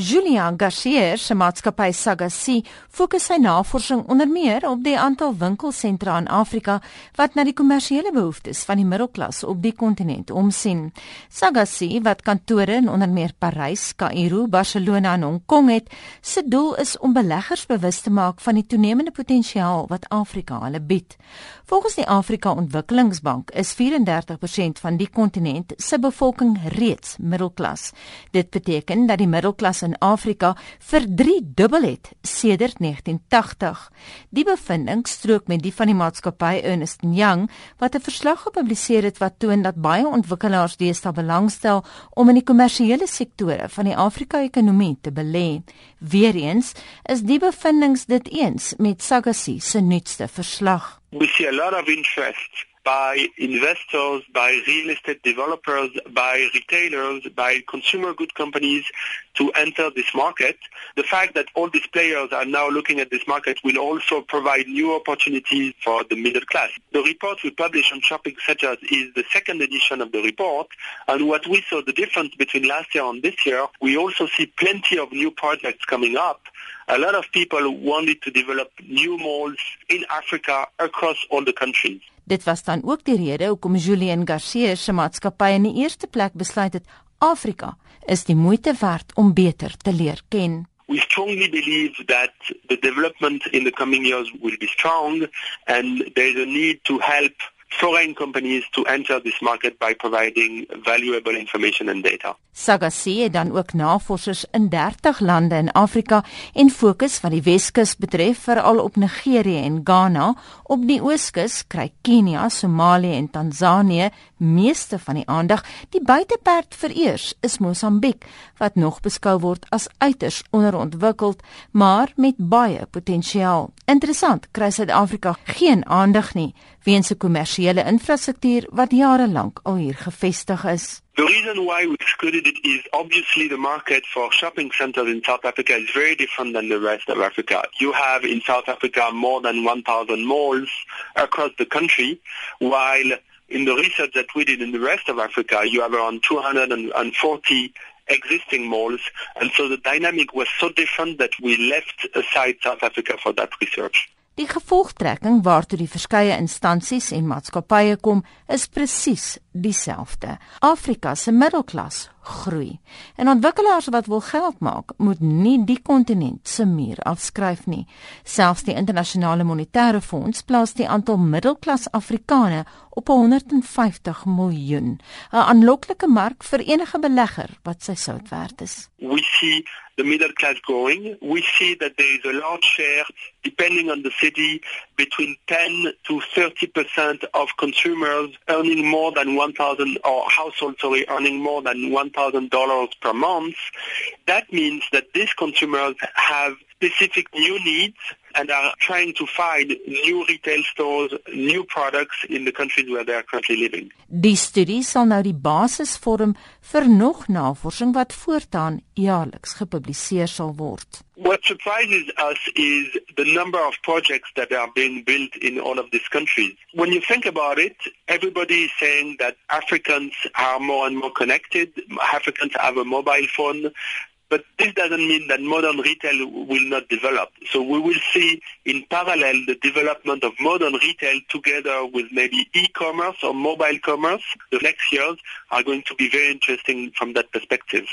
Julian Garcia se maatskappy Sagasi fokus sy navorsing onder meer op die aantal winkelsentra in Afrika wat na die kommersiële behoeftes van die middelklas op die kontinent omsien. Sagasi wat kantore in onder meer Parys, Kaïro, Barcelona en Hong Kong het, se doel is om beleggers bewus te maak van die toenemende potensiaal wat Afrika hulle bied. Volgens die Afrika Ontwikkelingsbank is 34% van die kontinent se bevolking reeds middelklas. Dit beteken dat die middelklas in Afrika vir 3 dubbel het sedert 1980. Die bevinding strook met die van die maatskappy Ernst Young wat 'n verslag gepubliseer het wat toon dat baie ontwikkelaars deesdae belangstel om in die kommersiële sektore van die Afrika-ekonomie te belê. Weereens is die bevindinge dit eens met Sagasi se nuutste verslag. We see a lot of interest by investors, by real estate developers, by retailers, by consumer good companies to enter this market. The fact that all these players are now looking at this market will also provide new opportunities for the middle class. The report we published on shopping centers is the second edition of the report. And what we saw the difference between last year and this year, we also see plenty of new projects coming up. A lot of people wanted to develop new malls in Africa across all the countries. Dit was dan ook die rede hoekom Julian Garcia se maatskappy in die eerste plek besluit het Afrika is die moeite werd om beter te leer ken. We strongly believe that the development in the coming years will be strong and there is a need to help foreign companies to enter this market by providing valuable information and data. Sagasi het dan ook navorsers in 30 lande in Afrika en fokus wat die Weskus betref veral op Nigerië en Ghana. Op die Ooskus kry Kenia, Somalië en Tansanië meeste van die aandag. Die buiteperd vereers is Mosambiek wat nog beskou word as uiters onderontwikkeld, maar met baie potensiaal. Interessant, kry Suid-Afrika geen aandag nie weens 'n kommersiële infrastruktuur wat jare lank al hier gevestig is. The reason why we excluded it is obviously the market for shopping centers in South Africa is very different than the rest of Africa. You have in South Africa more than 1,000 malls across the country, while in the research that we did in the rest of Africa, you have around 240 existing malls. And so the dynamic was so different that we left aside South Africa for that research. Die gevolgtrekking waartoe die verskeie instansies en maatskappye kom, is presies dieselfde. Afrika se middelklas groei. En ontwikkelaars wat wil geld maak, moet nie die kontinent se muur afskryf nie. Selfs die internasionale monetaire fonds plaas die aantal middelklas Afrikane op 150 miljoen, 'n aanloklike mark vir enige belegger wat sy sout werd is. We see the middle class growing. We see that there is a large share, depending on the city, between 10 to 30% of consumers earning more than 1,000 or households sorry, earning more than 1,000 dollars per month. That means that these consumers have specific new needs and are trying to find new retail stores, new products in the countries where they are currently living. Die studie sal nou die basis vorm vir nog navorsing wat voortaan jaarliks gepubliseer sal word. What surprises us is the number of projects that are being built in all of these countries. When you think about it, everybody is saying that Africans are more and more connected. Africans have a mobile phone. But this doesn't mean that modern retail will not develop. So we will see in parallel the development of modern retail together with maybe e-commerce or mobile commerce. The next years are going to be very interesting from that perspective.